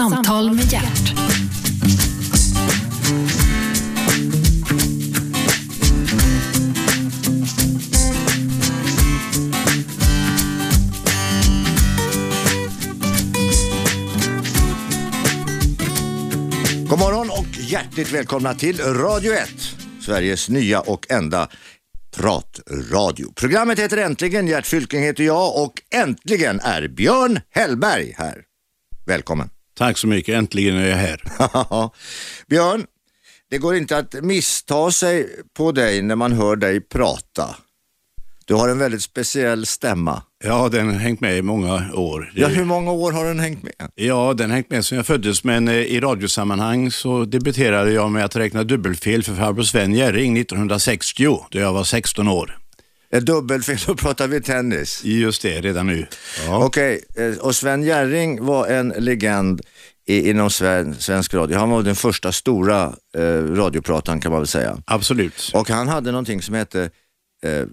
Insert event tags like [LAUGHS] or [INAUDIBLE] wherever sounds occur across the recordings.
Samtal med hjärt. God morgon och hjärtligt välkomna till Radio 1, Sveriges nya och enda pratradio. Programmet heter Äntligen, Gert Fylking heter jag och äntligen är Björn Hellberg här. Välkommen. Tack så mycket, äntligen är jag här. [LAUGHS] Björn, det går inte att missta sig på dig när man hör dig prata. Du har en väldigt speciell stämma. Ja, den har hängt med i många år. Ja, hur många år har den hängt med? Ja, den har hängt med sedan jag föddes, men eh, i radiosammanhang så debuterade jag med att räkna dubbelfel för farbror Sven Jerring 1960, då jag var 16 år. Ett dubbelfel, då pratar vi tennis. Just det, redan nu. Ja. Okej, eh, och Sven Jerring var en legend i, inom sven, svensk radio. Han var den första stora eh, radioprataren kan man väl säga. Absolut. Och han hade någonting som hette eh, eh,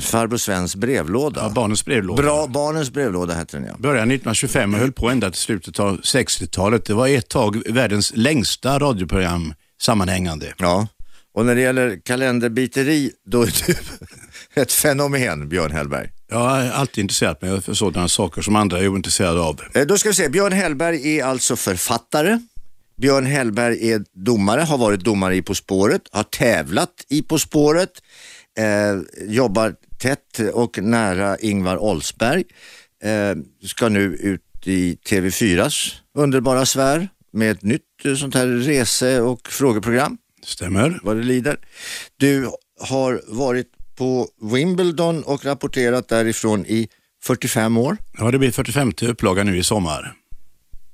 Farbror Svens brevlåda. Ja, barnens brevlåda. Bra, barnens brevlåda hette den ja. Började 1925 och höll på ända till slutet av 60-talet. Det var ett tag världens längsta radioprogram sammanhängande. ja. Och när det gäller kalenderbiteri, då är du [LAUGHS] ett fenomen, Björn Hellberg. Jag har alltid intresserat mig för sådana saker som andra är ointresserade av. Eh, Då ska vi se, Björn Hellberg är alltså författare. Björn Hellberg är domare, har varit domare i På spåret, har tävlat i På spåret, eh, jobbar tätt och nära Ingvar Oldsberg. Eh, ska nu ut i TV4s underbara sfär med ett nytt eh, sånt här rese och frågeprogram Stämmer. vad det lider. Du har varit på Wimbledon och rapporterat därifrån i 45 år. Ja, det blir 45 upplaga nu i sommar.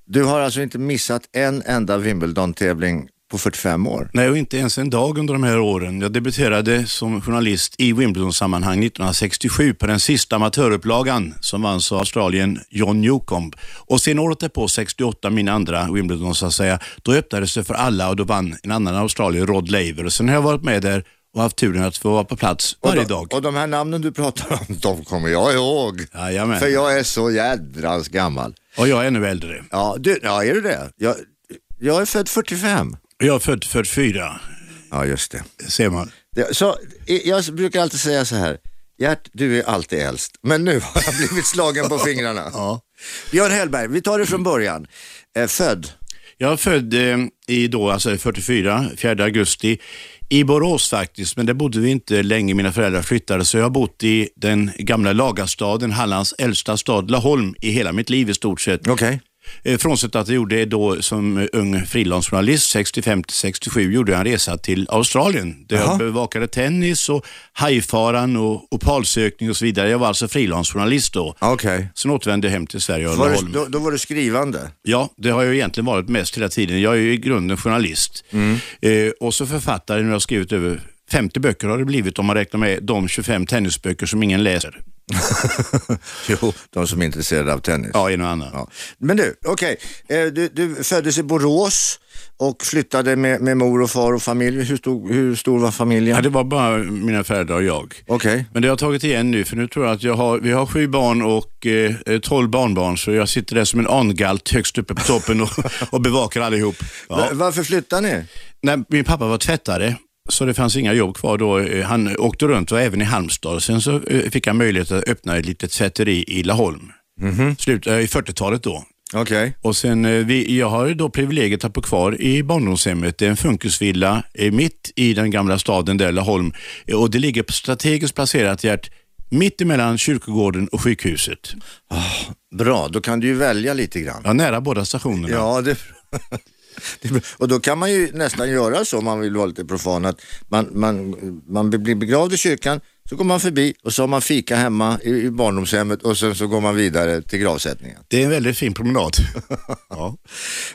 Du har alltså inte missat en enda Wimbledon-tävling på 45 år. Nej, och inte ens en dag under de här åren. Jag debuterade som journalist i Wimbledon-sammanhang 1967 på den sista amatörupplagan som vanns av Australien John Newcomb. Och sen året därpå, 68, min andra Wimbledon så att säga, då öppnades det för alla och då vann en annan australier, Rod Laver. Och sen har jag varit med där och haft turen att få vara på plats varje och, de, dag. och de här namnen du pratar om, de kommer jag ihåg. Jajamän. För jag är så jädrans gammal. Och jag är ännu äldre. Ja, du, ja är du det? Jag, jag är född 45. Jag är född 44, Ja, just det. ser man. det så, jag brukar alltid säga så här, Gert, du är alltid äldst, men nu har jag blivit slagen på [LAUGHS] fingrarna. Ja. Björn Hellberg, vi tar det från början. Eh, född? Jag är född eh, i då, alltså 44, 4 augusti, i Borås faktiskt, men där bodde vi inte länge. Mina föräldrar flyttade, så jag har bott i den gamla lagarstaden, Hallands äldsta stad, Laholm, i hela mitt liv i stort sett. Okay. Eh, Frånsett att jag gjorde då som ung frilansjournalist, 65 till 67, gjorde jag en resa till Australien där Jaha. jag bevakade tennis och hajfaran och opalsökning och så vidare. Jag var alltså frilansjournalist då. Okej. Sen återvände jag hem till Sverige och Var du- Då, då var du skrivande? Ja, det har jag egentligen varit mest hela tiden. Jag är ju i grunden journalist. Eh, och så författare, nu har jag skrivit över 50 böcker har det blivit om man räknar med de 25 tennisböcker som ingen läser. [LAUGHS] Jo, de som är intresserade av tennis. Ja, en och annan. Ja. Men du, okej. Eh, Du, du föddes i Borås och flyttade med, med mor och far och familj. Hur stor, hur stor var familjen? Ja, det var bara mina föräldrar och jag. Okej. Men det har jag tagit igen nu, för nu tror jag att jag har, vi har sju barn och eh, tolv barnbarn, så jag sitter där som en angalt högst uppe på toppen och, [LAUGHS] och bevakar allihop. Ja. Va- Varför flyttade ni? När min pappa var tvättare, så det fanns inga jobb kvar då. Eh, Han åkte runt och även i Halmstad. Sen så eh, fick han möjlighet att öppna ett litet tvätteri i Laholm. Slut, eh, I 40-talet då. Okej. Och sen, vi, jag har då privilegiet att bo kvar i barndomshemmet. Det är en funkisvilla mitt i den gamla staden där, Laholm. Och det ligger strategiskt placerat Gert, mitt emellan kyrkogården och sjukhuset. Bra, då kan du ju välja lite grann. Ja, nära båda stationerna. Ja, det... [LAUGHS] Och då kan man ju nästan göra så om man vill vara lite profan att man, man, man blir begravd i kyrkan så går man förbi och så har man fika hemma i, i barndomshemmet och sen så går man vidare till gravsättningen. Det är en väldigt fin promenad. [LAUGHS] ja.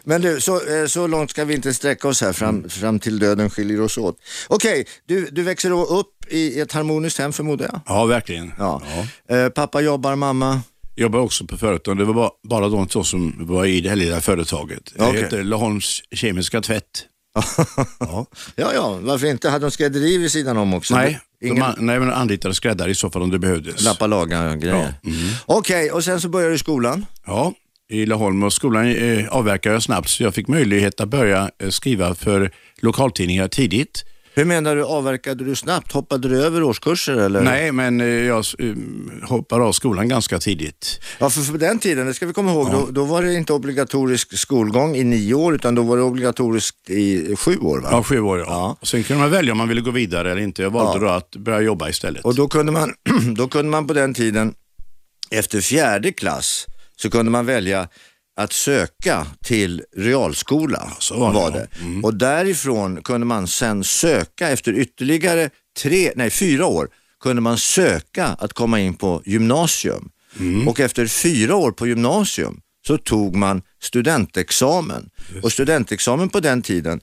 Men du, så, eh, så långt ska vi inte sträcka oss här fram, fram till döden skiljer oss åt. Okej, du, du växer då upp i ett harmoniskt hem förmodar jag? ja, verkligen. Ja. Eh, pappa jobbar, mamma? Jobbar också på företag. Det var bara, bara de två som var i det här lilla företaget. Det Okej. heter Laholms Kemiska Tvätt. [LAUGHS] ja. ja, ja, varför inte? Hade de skrädderi vid sidan om också? Nej, Ingen de, an- nej, men anlitade skräddare i så fall om det behövdes. lappa laga grejer. Ja. Mm. Okej, och sen så börjar du skolan. Ja, i Laholm och skolan eh, avverkade jag snabbt så jag fick möjlighet att börja eh, skriva för lokaltidningar tidigt. Hur menar du, avverkade du snabbt? Hoppade du över årskurser eller? Nej, men eh, jag eh, hoppade av skolan ganska tidigt. Ja, för, för den tiden, det ska vi komma ihåg, då, då var det inte obligatorisk skolgång i nio år utan då var det obligatoriskt i sju år va? Ja, sju år ja. Ja. Och sen kunde man välja om man ville gå vidare eller inte. Jag valde Ja. då att börja jobba istället. Och då kunde, man, [CLEARS THROAT] då kunde man på den tiden, efter fjärde klass, så kunde man välja att söka till realskola. så var det, var det. Och därifrån kunde man sen söka efter ytterligare tre, nej, fyra år kunde man söka att komma in på gymnasium. Och efter fyra år på gymnasium så tog man studentexamen. Och studentexamen på den tiden,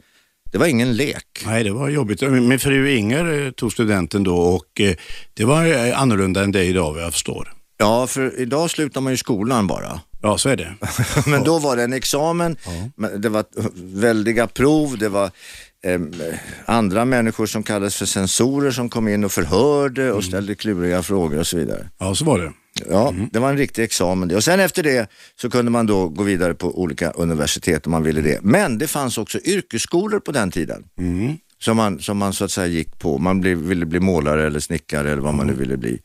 det var ingen lek. Nej, det var jobbigt. Min fru Inger eh, tog studenten då och eh, det var eh, annorlunda än det idag vad jag förstår. Ja, för idag slutar man ju skolan bara. Ja, så är det. [LAUGHS] Men då var det en examen, men det var väldiga prov, det var em, andra människor som kallades för sensorer som kom in och förhörde och ställde kluriga frågor och så vidare. Ja, så var det. Ja, det var en riktig examen. Och sen efter det så kunde man då gå vidare på olika universitet om man ville det. Men det fanns också yrkesskolor på den tiden. Som, man, som man så att säga gick på. Man blev, ville bli målare eller snickare eller vad man nu ville bli.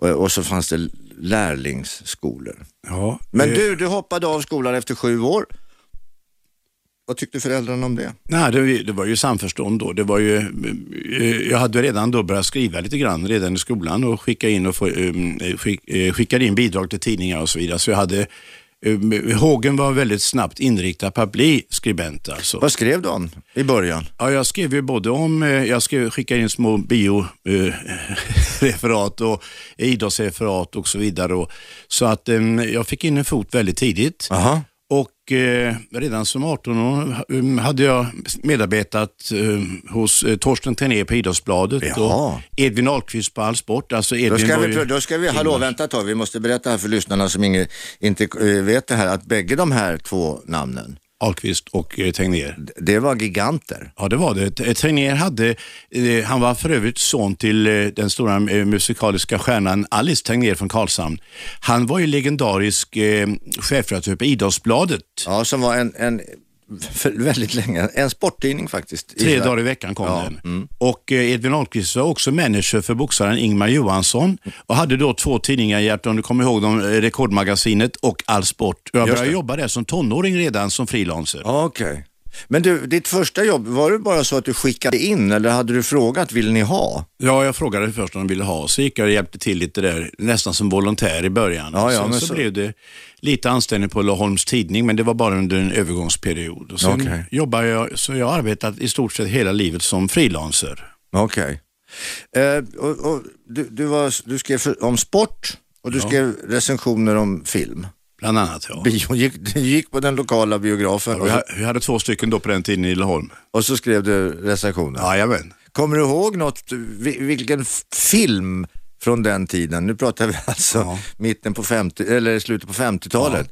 Och, och så fanns det lärlingsskolor. Ja, Men du, du hoppade av skolan efter sju år. Vad tyckte föräldrarna om det? Nej, det, det var ju samförstånd då. Det var ju, eh, jag hade redan då börjat skriva lite grann redan i skolan och skicka in och få, eh, skick, eh, skickade in bidrag till tidningar och så vidare. Så jag hade, hågen var väldigt snabbt inriktad på att bli skribent alltså. Vad skrev du om i början? Ja, jag skrev ju både om, eh, jag skrev, skickade in små bioreferat [LAUGHS] och idrottsreferat och så vidare. Och, så att eh, jag fick in en fot väldigt tidigt. Aha. Och eh, redan som 18 år um, hade jag medarbetat um, hos eh, Torsten Tenér på Idrottsbladet Jaha. och Edvin Ahlqvist på All Sport. Alltså Edvin Då ska, vi, ju- då ska vi, hallå vänta ett tag, vi måste berätta här för lyssnarna som inge, inte eh, vet det här, att bägge de här två namnen, Ahlqvist och eh, Tegnér. det var giganter. Ja, det var det. Tegnér hade, eh, han var för övrigt son till eh, den stora musikaliska stjärnan Alice Tegnér från Karlshamn. Han var ju legendarisk chefredaktör på Idrottsbladet. Ja, som var en, en för väldigt länge, en sporttidning faktiskt. Tre dagar i veckan kom Ja, mm. den. Och eh, Edvin Ahlqvist var också manager för boxaren Ingmar Johansson och hade då två tidningar, Gert, om du kommer ihåg dem, eh, Rekordmagasinet och All Sport. Jag började jobba där som tonåring redan som frilanser. Okej. Men du, ditt första jobb, var det bara så att du skickade in eller hade du frågat, vill ni ha? Ja, jag frågade först om de ville ha, så gick jag och hjälpte till lite där, nästan som volontär i början. Ja, ja, Sen så, så- blev det lite anställning på Laholms Tidning, men det var bara under en övergångsperiod. Och sen Okej. jobbade jag, så jag har arbetat i stort sett hela livet som frilanser. Okej. Eh, och, och, du, du, var, du skrev om sport och du skrev recensioner om film. Bland annat, ja. Bio, gick, gick på den lokala biografen och Vi ha- vi hade två stycken då på den tiden i Laholm. och så skrev du recensioner. Jajamän. Kommer du ihåg något, vi- vilken film från den tiden, nu pratar vi [LAUGHS] alltså Ja. mitten på 50, eller slutet på 50-talet.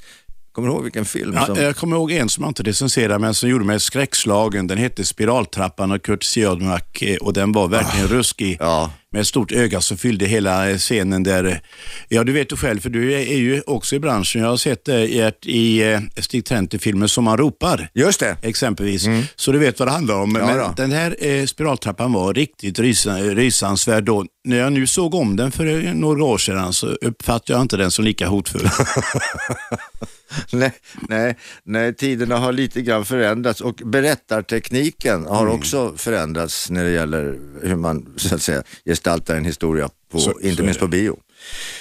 Kommer du ihåg vilken film Ja, som... jag kommer ihåg en som jag inte recenserade men som gjorde mig skräckslagen. Den hette Spiraltrappan och Kurt Siodmak eh, och den var verkligen ruskig. Ah. Ja. Med ett stort öga som fyllde hela eh, scenen där. Ja, du vet du själv, för du är, ju också i branschen. Jag har sett det Gert, i eh, Stig Trente-filmen Som man ropar. Just det. Exempelvis. Så du vet vad det handlar om. Mm. Ja, Men då. den här eh, spiraltrappan var riktigt rysa, rysansvärd då. När jag nu såg om den för eh, några år sedan så uppfattade jag inte den som lika hotfull. [LAUGHS] Nej, nej, nej, tiderna har lite grann förändrats och berättartekniken har Mm. också förändrats när det gäller hur man så att säga gestaltar en historia, på, Så- inte så minst på bio.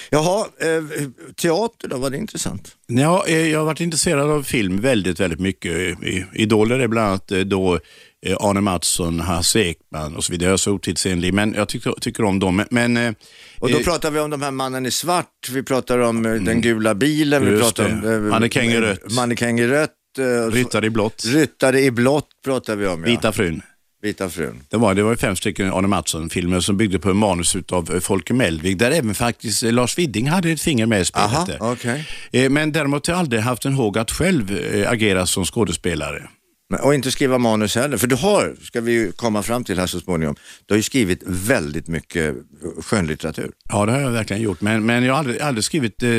Jaha, eh, teater då, var det intressant? Ja, eh, jag har varit intresserad av film väldigt, väldigt mycket. I- Idoler är bland annat eh, då Arne Mattsson, Hasse Ekman och så vidare. Jag är så otidsenlig, men jag tycker, tycker om dem. Men, eh, Och då pratar vi om de här mannen i svart, vi pratar om eh, den gula bilen, vi pratar om eh, Mannekäng i rött. Mannekäng i rött. Ryttare i blått, Ryttare i blått pratar vi om, ja. Vita frun. Vita frun. Det var, det var fem stycken Arne Mattsson-filmer som byggde på en manus av Folke Mellvig, där även faktiskt eh, Lars Widding hade ett finger med i spelet. Aha. Eh, Men däremot har jag aldrig haft en håg att själv eh, agera som skådespelare. Men, och inte skriva manus heller, för du har, ska vi ju komma fram till här så småningom, du har ju skrivit väldigt mycket skönlitteratur. Ja, det har jag verkligen gjort, men, men jag har aldrig, aldrig skrivit eh,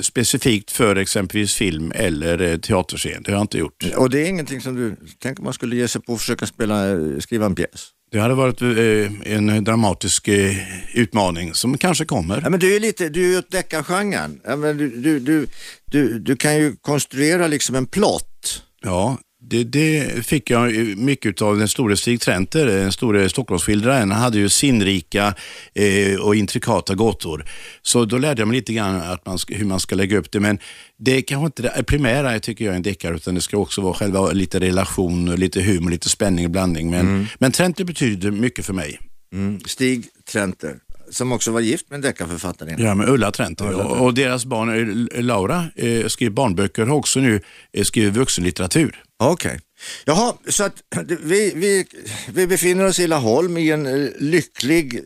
specifikt för exempelvis film eller eh, teaterscen. Det har jag inte gjort. Och det är ingenting som du, tänk om man skulle ge sig på att försöka spela, eh, skriva en pjäs? Det hade varit eh, en dramatisk eh, utmaning som kanske kommer. Ja, men du är lite, du är ju åt deckargenren. Ja, men du, du, du, du, du kan ju konstruera liksom en plott. Ja, det, det, fick jag mycket av den store Stig Trenter, den store Stockholmsskildraren. Han hade ju sinnrika eh, och intrikata gåtor. Så då lärde jag mig lite grann att man, hur man ska lägga upp det. Men det är kanske inte det primära tycker jag i en deckare, utan det ska också vara själva lite relation, lite humor, lite spänning och blandning. Men, mm. men Trenter betyder mycket för mig. Mm. Stig Trenter som också var gift med en deckarförfattare. Ja, med Ulla Trenter. Ulla och, och deras barn, Laura, eh, skriver barnböcker, har också nu eh, skrivit vuxenlitteratur. Okej. Okay. Jaha, så att vi, vi, vi befinner oss i Laholm i en eh, lycklig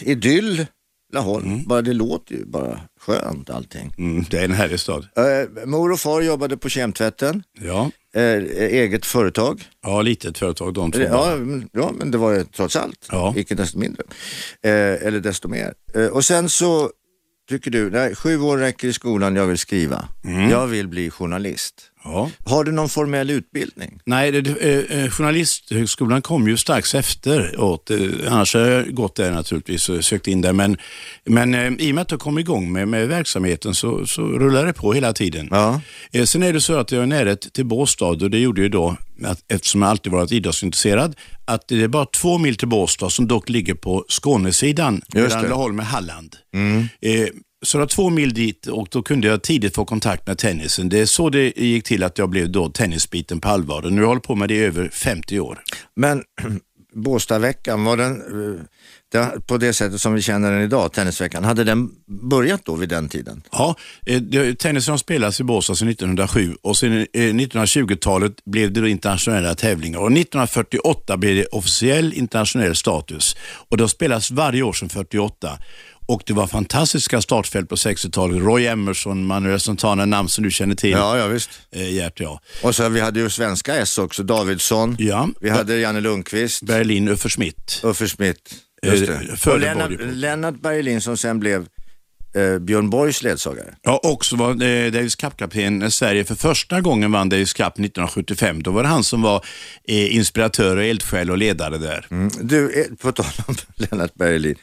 idyll. Laholm, mm. bara det låter ju bara skönt allting. Mm, det är en härlig stad. Äh, mor och far jobbade på kemtvätten. Ja. Äh, eget företag. Ja, litet företag de två. Ja, ja, men det var ju trots allt, ja. icke desto mindre. Äh, eller desto mer. och sen så tycker du, nej, sju år räcker i skolan, jag vill skriva. Mm. Jag vill bli journalist. Ja. Har du någon formell utbildning? Nej, det, eh, eh, Journalisthögskolan kom ju strax efter. Och, eh, annars har jag gått där naturligtvis och sökt in där. Men, men eh, i och med att jag kom igång med, med verksamheten så, så rullar det på hela tiden. Ja. Eh, sen är det så att jag är närhet till Båstad och det gjorde ju då, att, eftersom jag alltid varit idrottsintresserad, att det är bara två mil till Båstad som dock ligger på Skånesidan, mellan Laholm och Halland. Mm. Eh, så det var två mil dit och då kunde jag tidigt få kontakt med tennisen. Det är så det gick till att jag blev då tennisbiten på allvar. Nu har jag hållit på med det i över 50 år. Men [CLEARS THROAT] Båstadveckan, var den det, på det sättet som vi känner den idag, Tennisveckan, hade den börjat då vid den tiden? Ja, eh, tennisen har spelats i Båstad sedan 1907 och sedan eh, 1920-talet blev det internationella tävlingar och 1948 blev det officiell internationell status och det har spelats varje år sedan 48 och det var fantastiska startfält på 60-talet. Roy Emerson, Manuel Santana, namn som du känner till. Ja, ja visst. Eh, Gert, ja. Och så vi hade ju svenska S också, Davidsson. Ja. Vi hade Janne Lundqvist. Berlin, Uffe Schmidt. Uffe Schmidt, just det. Eh, och Lennart, Lennart Berlin som sen blev eh, Björn Borgs ledsagare. Ja, också var eh, Davis Cup-kapten när Sverige för första gången vann Davis Cup 1975. Då var det han som var eh, inspiratör och eldsjäl och ledare där. Mm. Du, eh, på tal om [LAUGHS] Lennart Berlin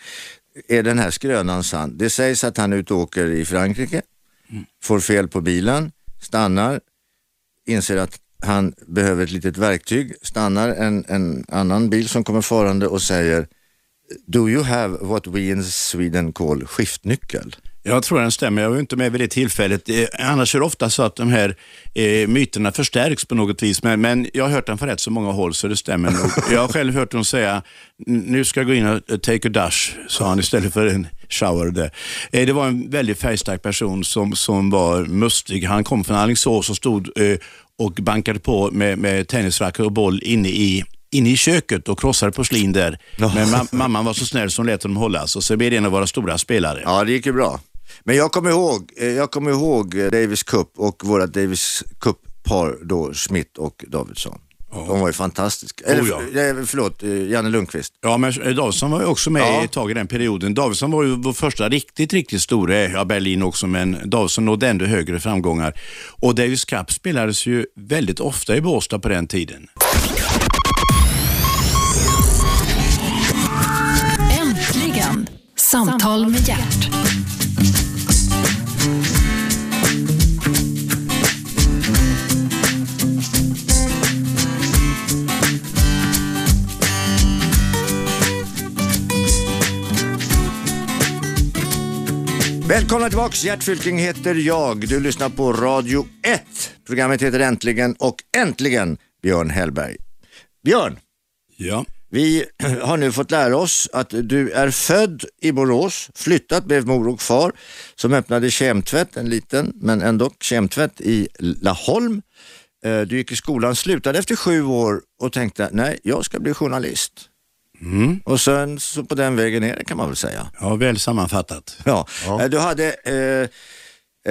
är den här skrönan sann? Det sägs att han är ute och åker i Frankrike, mm. får fel på bilen, stannar, inser att han behöver ett litet verktyg, stannar en, en annan bil som kommer farande och säger Do you have what we in Sweden call skiftnyckel? Jag tror den stämmer. Jag var inte med vid det tillfället. Eh, annars är det ofta så att de här eh, myterna förstärks på något vis. Men, men jag har hört den från rätt så många håll så det stämmer nog. [LAUGHS] Jag har själv hört dem säga, nu ska jag gå in och take a dash, sa han istället för en shower. Där. Eh, det var en väldigt färgstark person som, som var mustig. Han kom från Alingsås och stod eh, och bankade på med, med tennisracket och boll inne i inne i köket och krossade porslin där. Men ma mamman var så snäll som lät honom hållas och så blev det en av våra stora spelare. Ja, det gick ju bra. Men jag kommer ihåg, eh, jag kommer ihåg eh, Davis Cup och våra Davis Cup-par då, Smith och Davidsson. Ja. De var ju fantastiska. Eller oh ja. Eh, förlåt, Janne Lundqvist. Ja, men Davidsson var ju också med ja. ett tag i den perioden. Davidsson var ju vår första riktigt, riktigt stora, ja Berlin också, men Davidsson nådde ändå högre framgångar. Och Davis Cup spelades ju väldigt ofta i Båstad på den tiden. Äntligen, Samtal med hjärt. Välkomna tillbaks, Gert Fylking heter jag. Du lyssnar på Radio 1. Programmet heter Äntligen och äntligen Björn Hellberg. Björn, ja. vi [CLEARS THROAT] har nu fått lära oss att du är född i Borås, flyttat med mor och far som öppnade kemtvätt, en liten men ändå kemtvätt i Laholm. Eh, du gick i skolan, slutade efter sju år och tänkte nej, jag ska bli journalist. Mm. Och sen så på den vägen är det kan man väl säga. Ja, väl sammanfattat. Ja. ja. Eh, du hade eh,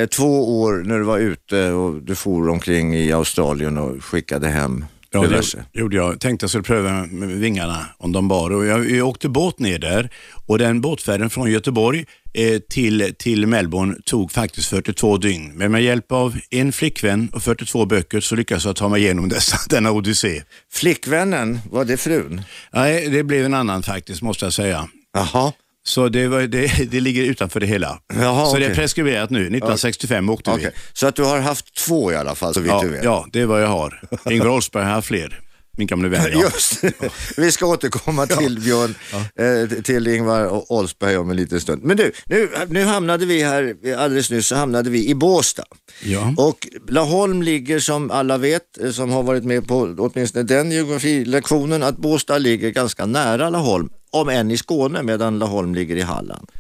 eh, två år när du var ute och du for omkring i Australien och skickade hem Ja, det diverse. gjorde jag. Tänkte jag skulle pröva med vingarna om de bar. Och jag, jag åkte båt ner där och den båtfärden från Göteborg eh, till, till Melbourne tog faktiskt 42 dygn. Men med hjälp av en flickvän och 42 böcker så lyckades jag ta mig igenom [LAUGHS] dessa, denna odyssé. Flickvännen, var det frun? Nej, det blev en annan faktiskt måste jag säga. Jaha. Så det, var, det, [LAUGHS] det ligger utanför det hela. Jaha, så det är preskriberat nu. 1965 åkte Okej. vi. Så att du har haft två i alla fall, så vitt Ja, du vet. ja, det är vad jag har. [LAUGHS] Ingvar Oldsberg har fler. Min gamla vän. Ja. Just. [LAUGHS] Vi ska återkomma till Björn, eh, till Ingvar och Oldsberg om en liten stund. Men du, nu, nu hamnade vi här, alldeles nyss så hamnade vi i Båstad. Ja. Och Laholm ligger som alla vet, eh, som har varit med på åtminstone den geografilektionen, att Båstad ligger ganska nära Laholm, om än i Skåne medan Laholm ligger i Halland.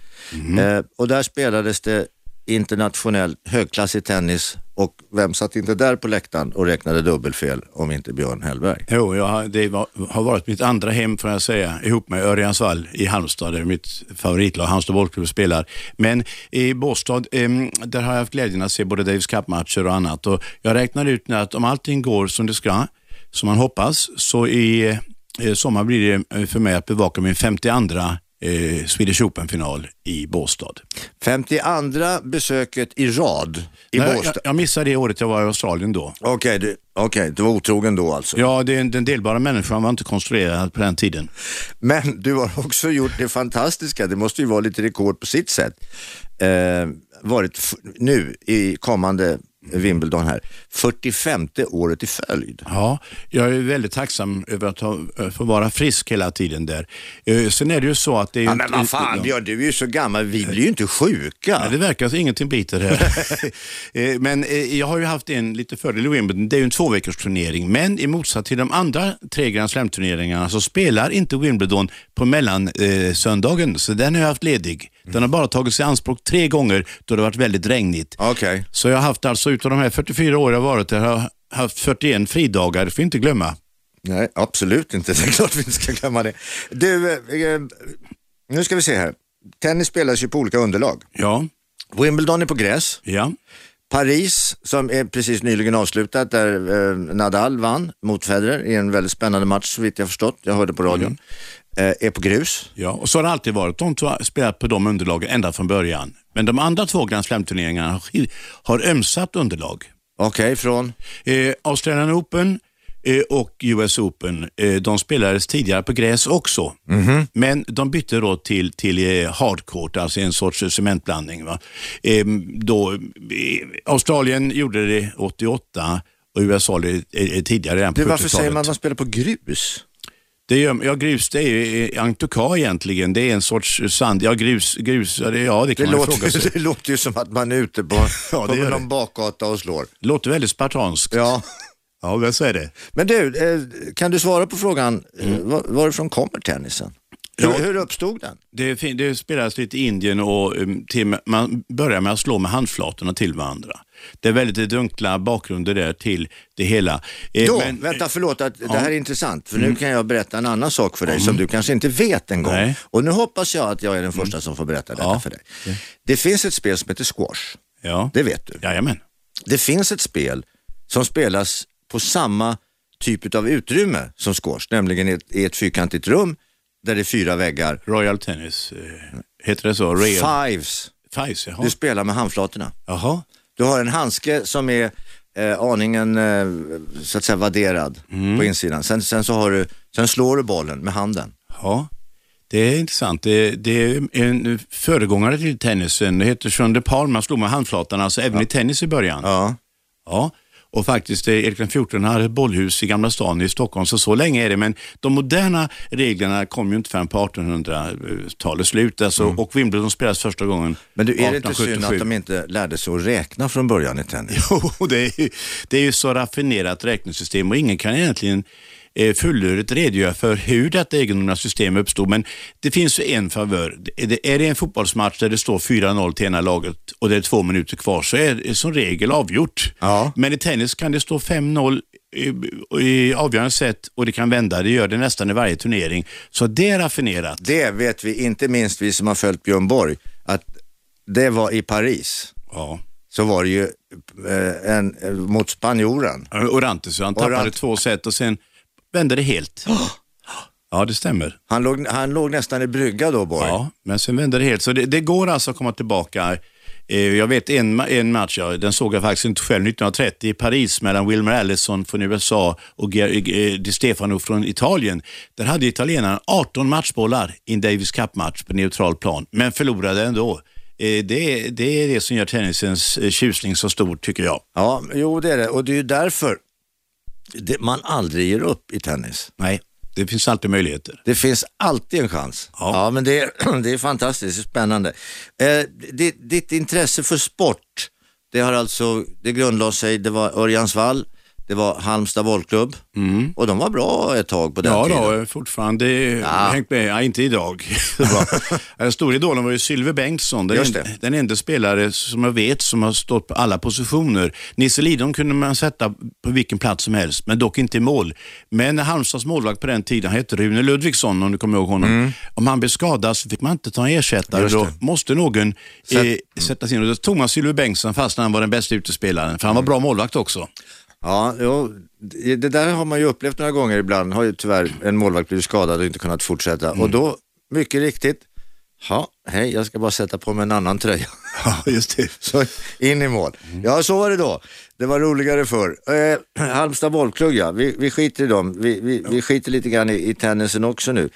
Eh, och där spelades det internationell högklassig tennis och vem satt inte där på läktaren och räknade dubbelfel om inte Björn Hellberg? Jo, jag, det var, har varit mitt andra hem får jag säga, ihop med Örjansvall i Halmstad, där mitt favoritlag Halmstad bollklubb spelar. Men i Båstad, em, där har jag haft glädjen att se både Davis Cup-matcher och annat. Och jag räknar ut nu att om allting går som det ska, som man hoppas, så i eh, sommar blir det eh, för mig att bevaka min 52 eh, Swedish Open-final i Båstad. 52 besöket i rad i Nej, Båstad. jag, jag missade det året jag var i Australien då. Okej, du, okej, du var otrogen då alltså. Ja, det, den delbara människan var inte konstruerad på den tiden. Men du har också gjort det fantastiska, det måste ju vara lite rekord på sitt sätt, eh, varit nu i kommande Wimbledon här, 45 året i följd. Ja, jag är väldigt tacksam över att ha, få vara frisk hela tiden där. Eh, Sen är det ju så att det är Ja, men vad fan Björn, du är ju så gammal, vi blir ju inte sjuka. Ja, det verkar som ingenting biter här. [LAUGHS] Eh, men eh, jag har ju haft en lite fördel i Wimbledon. Det är ju en tvåveckors turnering. Men i motsats till de andra tre Grand Slam-turneringarna så spelar inte Wimbledon på mellansöndagen. Eh, söndagen. så den har jag haft ledig. Den har bara tagits i anspråk tre gånger då det varit väldigt regnigt. Okej. Så jag har haft alltså utav de här 44 år jag har varit där, har haft 41 fridagar. Det får inte glömma. Nej, absolut inte. [LAUGHS] Det är klart vi inte ska glömma det. Du, eh, nu ska vi se här. Tennis spelas ju på olika underlag. Ja, Wimbledon är på gräs. ja. Paris, som är precis nyligen avslutat, där eh, Nadal vann mot Federer i en väldigt spännande match så vitt jag förstått. Jag hörde på radion. Eh, är på grus. Ja, och så har det alltid varit. De två har spelat på de underlagen ända från början. Men de andra två Grand Slam-turneringarna har, har ömsat underlag. Okej, från? Eh, Australian Open eh, och US Open, eh, de spelades tidigare på gräs också. Men de bytte då till, till eh, hardcourt, alltså en sorts cementblandning. Va? Eh, då, eh, Australien gjorde det 88 och USA det, eh, tidigare redan på Du, varför 70-talet. säger man att man spelar på grus? Det gör, ja, grus det är ju eh, Antuka egentligen. Det är en sorts sand. Ja, grus, grus ja, det, ja, det Det kan man ju fråga låter, sig. [LAUGHS] det låter ju som att man är ute på, [LAUGHS] Ja, på det någon det. bakgata och slår. Det låter väldigt spartanskt. Ja. ja men så är det. Men du, eh, kan du svara på frågan, eh, var, varifrån kommer tennisen? Hur, Ja. hur uppstod den? Det, det spelas lite i Indien och um, till, man börjar med att slå med handflatorna till varandra. Det är väldigt dunkla bakgrunder där till det hela. Eh, Då, men- vänta förlåt att det här är intressant för nu kan jag berätta en annan sak för dig som du kanske inte vet en gång. Nej. Och nu hoppas jag att jag är den första som får berätta detta Ja. för dig. Det finns ett spel som heter squash, Ja, det vet du. jajamän. Det finns ett spel som spelas på samma typ av utrymme som squash, nämligen i ett, i ett fyrkantigt rum där det är fyra väggar. Royal Tennis, eh, heter det så? Real. Fives, Fives, jaha. du spelar med handflatorna. Jaha. Du har en handske som är eh, aningen eh, så att säga vadderad Mm. på insidan. Sen, sen, så har du, sen slår du bollen med handen. Ja, det är intressant. Det, det är en föregångare till tennisen. Det heter Sean de. Man slog med handflatorna, alltså även i tennis i början. Ja. Ja, och faktiskt eh, Erik XIV hade ett bollhus i Gamla stan i Stockholm, så så länge är det. Men de moderna reglerna kom ju inte förrän på 1800-talets slut. Alltså, Och Wimbledon spelas första gången Mm. Men du, är det inte 1877. synd att de inte lärde sig att räkna från början i tennis? [LAUGHS] Jo, det är, ju, det är ju så raffinerat räknesystem och ingen kan egentligen fullödigt redogöra för hur detta egendomliga system uppstod. Men det finns ju en favör. Är det, en fotbollsmatch där det står 4-0 till ena laget och det är två minuter kvar så är det som regel avgjort. Ja. Men i tennis kan det stå 5-0 i, avgörande sätt och det kan vända. Det gör det nästan i varje turnering. Så det är raffinerat. Det vet vi, inte minst vi som har följt Björn Borg, att det var i Paris Ja. så var det ju eh, en, eh, mot spanjoren. Orantes, han tappade Orant- två set och sen vände det helt. [GASPS] Ja, det stämmer. Han låg, han låg nästan i brygga då, Borg. Ja, men sen vände det helt. Så det, det går alltså att komma tillbaka. Eh, Jag vet en, en match, ja, den såg jag faktiskt inte själv, 1930 i Paris mellan Wilmer Allison från USA och Ger- eh, Di Stefano från Italien. Där hade italienarna 18 matchbollar i en Davis Cup-match på neutral plan, men förlorade ändå. Eh, Det, det är det som gör tennisens eh, tjusning så stor, tycker jag. Ja, jo det är det. Och det är ju därför det, man aldrig ger upp i tennis. Nej, det finns alltid möjligheter. Det finns alltid en chans. Ja, Ja. men det, är- [CLEARS THROAT] det är fantastiskt spännande. Eh, ditt, ditt intresse för sport, det har alltså, det grundlade sig, det var Örjansvall, det var Halmstad bollklubb och de var bra ett tag på den Mm. Ja, tiden. då, eh, fortfarande hängt med. Ja, inte idag. [LAUGHS] [LAUGHS] Den stora idolen var ju Sylve Bengtsson, den, det. den enda spelare som jag vet som har stått på alla positioner. Nisse Lidholm kunde man sätta på vilken plats som helst, men dock inte i mål. Men Halmstads målvakt på den tiden, han hette Rune Ludvigsson om du kommer ihåg honom. Om han blev skadad så fick man inte ta en ersättare. Mm. Då måste någon eh, sättas in och då tog man Sylve Bengtsson fast när han var den bästa utespelaren, för han var Mm. bra målvakt också. Ja, jo, det där har man ju upplevt några gånger ibland. Har ju tyvärr en målvakt blivit skadad och inte kunnat fortsätta. Och då, mycket riktigt, ja, hej, jag ska bara sätta på mig en annan tröja. Ja, just det. [LAUGHS] Så in i mål. Ja, så var det då. Det var roligare förr. Eh, Halmstad bollklubb, ja. Vi, vi skiter i dem. Vi, vi, vi skiter lite grann i, i tennisen också nu.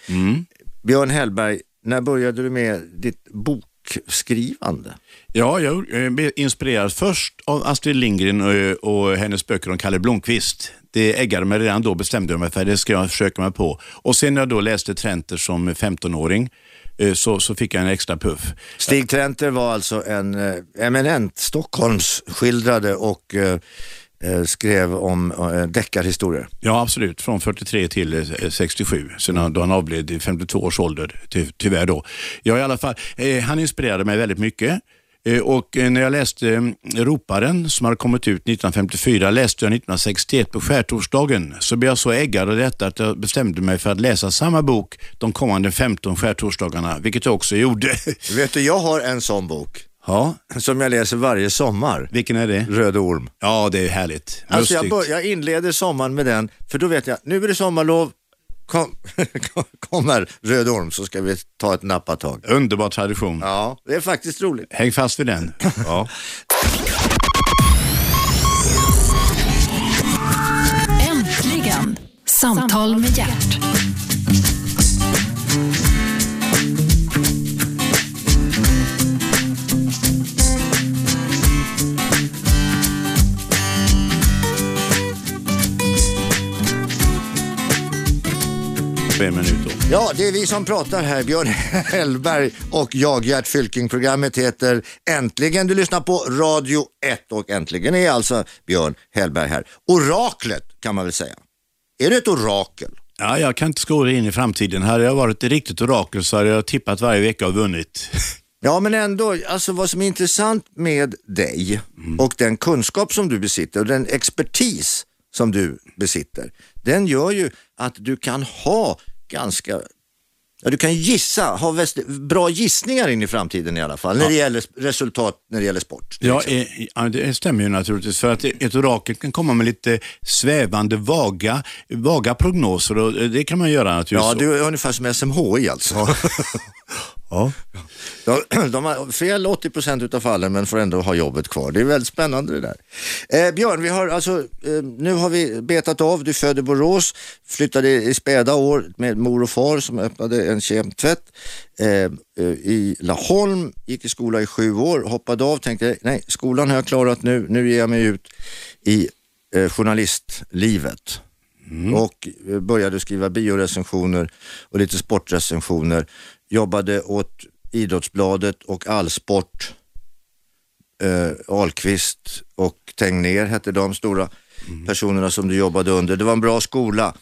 Björn Hellberg, när började du med ditt bokskrivande? Ja, jag eh, blev inspirerad först av Astrid Lindgren och, och hennes böcker om Kalle Blomkvist. Det äggade mig redan då, bestämde jag mig för det ska jag försöka mig på. Och sen när jag då läste Trenter som 15-åring eh, så, så fick jag en extra puff. Stig Trenter var alltså en eh, eminent Stockholms skildrade och eh, eh, skrev om eh, deckarhistorier. Ja, absolut. Från 43 till eh, 67, sen han- då han avled i 52 års ålder, ty, tyvärr då. Ja, i alla fall, eh, han inspirerade mig väldigt mycket. Eh, Och eh, när jag läste eh, Roparen som hade kommit ut 1954, läste jag 1961 på skärtorsdagen, så blev jag så äggad av detta att jag bestämde mig för att läsa samma bok de kommande 15 skärtorsdagarna, vilket jag också gjorde. [LAUGHS] Vet du, jag har en sån bok ja, som jag läser varje sommar. vilken är det? Röd orm. Ja, det är härligt. Alltså jag, bör, jag inleder sommaren med den, för då vet jag, nu är det sommarlov, kom, [LAUGHS] kom här Röd orm så ska vi ta ett nappatag. Underbar tradition. Ja, det är faktiskt roligt. Häng fast vid den. [LAUGHS] Ja. Äntligen! Samtal med hjärt. En minut då. Ja, det är vi som pratar här, Björn [LAUGHS] Hellberg och jag, Gert Fylking. Programmet heter Äntligen. Du lyssnar på Radio 1 och äntligen är alltså Björn Hellberg här. Oraklet kan man väl säga. Är du ett orakel? Ja, jag kan inte skåda in i framtiden. Hade jag varit ett riktigt orakel så hade jag tippat varje vecka och vunnit. [LAUGHS] Ja, men ändå, alltså vad som är intressant med dig och den kunskap som du besitter och den expertis som du besitter, den gör ju att du kan ha ganska Ja, du kan gissa, ha väst, bra gissningar in i framtiden i alla fall, när det gäller resultat, när det gäller sport. Ja, eh, ja, det stämmer ju naturligtvis. För att ett orakel kan komma med lite svävande, vaga, vaga prognoser och det kan man göra naturligtvis. ja du är ungefär som SMHI alltså. [LAUGHS] [LAUGHS] Ja. De, [CLEARS THROAT] de har fel 80 procent av fallen men får ändå ha jobbet kvar. Det är väldigt spännande det där. Eh, Björn, vi har alltså, eh, nu har vi betat av, du födde Borås, flyttade i späda år med mor och far som öppnade en kemtvätt eh, eh, i Laholm, gick i skola i sju år, hoppade av, tänkte nej, skolan har jag klarat nu, nu ger jag mig ut i eh, journalistlivet. Och eh, började skriva biorecensioner och lite sportrecensioner. Jobbade åt Idrottsbladet och Allsport. Eh, Ahlqvist och Tegnér hette de stora personerna som du jobbade under. Det var en bra skola.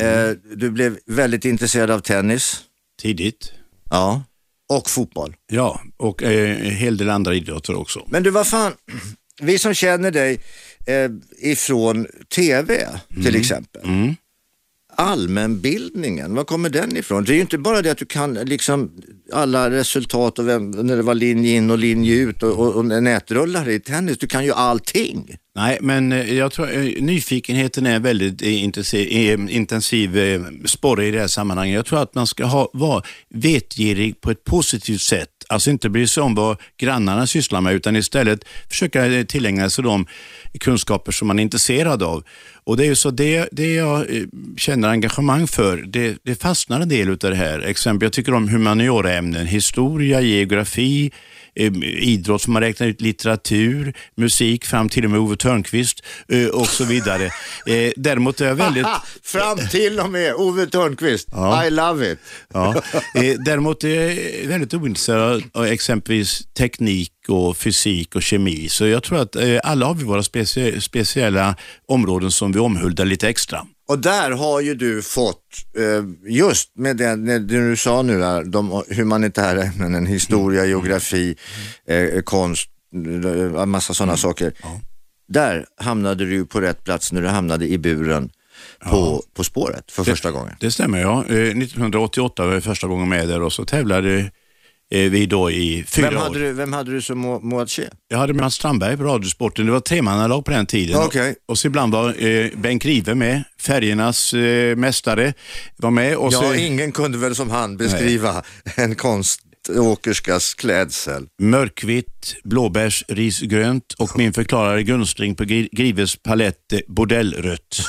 Eh, du blev väldigt intresserad av tennis. Tidigt. Ja. Och fotboll. Ja, och eh, en hel del andra idrotter också. Men du, vad fan, vi som känner dig eh, ifrån TV till exempel allmänbildningen, var kommer den ifrån? Det är ju inte bara det att du kan liksom alla resultat och vem, när det var linje in och linje ut och, och, och nätrullar i tennis. Du kan ju allting. Nej, men eh, jag tror eh, nyfikenheten är väldigt eh, intensiv, intensiv sporre i det här sammanhanget. Jag tror att man ska ha, vara vetgirig på ett positivt sätt. Alltså inte bry sig om vad grannarna sysslar med utan istället försöka eh, tillägna sig de kunskaper som man är intresserad av. Och Det är ju så det, det jag eh, känner engagemang för, det, det fastnar en del av det här. Exempel, jag tycker om humanioraämnen, historia, geografi, idrott som man räknar ut, litteratur, musik, fram till och med Ove Törnqvist eh, och så vidare. [LAUGHS] Eh, däremot är jag väldigt... Fram till och med Ove Törnqvist. Ja. I love it. Ja. Eh, däremot är jag väldigt ointresserad av exempelvis teknik och fysik och kemi. Så jag tror att eh, alla har vi våra specie speciella områden som vi omhuldar lite extra. Och där har ju du fått, eh, just med det, det du sa nu, där, de humanitära ämnen, historia, geografi, eh, konst, eh, massa sådana saker. Där hamnade du på rätt plats när du hamnade i buren på, på spåret för första gången. Det stämmer ja. Eh, 1988 var jag första gången med där och så tävlade eh, vi då i fyra Vem år. hade, du, vem hade du som mo- moaché? Jag hade Mats Strandberg på Radiosporten. Det var tremannalag på den tiden. Okej. Och så ibland var eh, Bengt Rive med, färgernas eh, mästare, var med. Och så Ja, ingen kunde väl som han beskriva en konståkerskas klädsel. mörkvitt, blåbärsrisgrönt och min förklarade gunstring på Gri- Grives palett eh, bordellrött.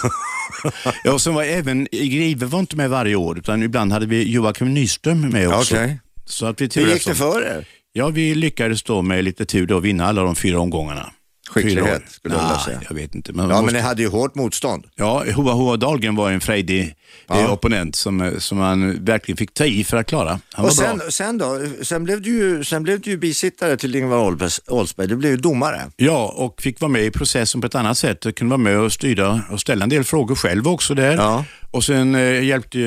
[LAUGHS] ja, och sen var även, Grive var inte med varje år utan ibland hade vi Joakim Nyström med också. Okej. Så att vi Hur gick det för er? Ja, vi lyckades då med lite tur då vinna alla de fyra omgångarna. Skicklighet, skulle jag vilja Nej, säga. Jag vet inte. Men Ja, måste- men ni hade ju hårt motstånd. Ja, Hoa Hoa Dahlgren var en frejdig Ja. eh, opponent som, eh, som man verkligen fick ta i för att klara. Han Och sen, bra. sen då? Sen blev, du ju, sen blev du ju bisittare till Ingvar Oldsberg. Du blev ju domare. Ja, och fick vara med i processen på ett annat sätt. Jag kunde vara med och styra och ställa en del frågor själv också där. Ja. Och sen eh, hjälpte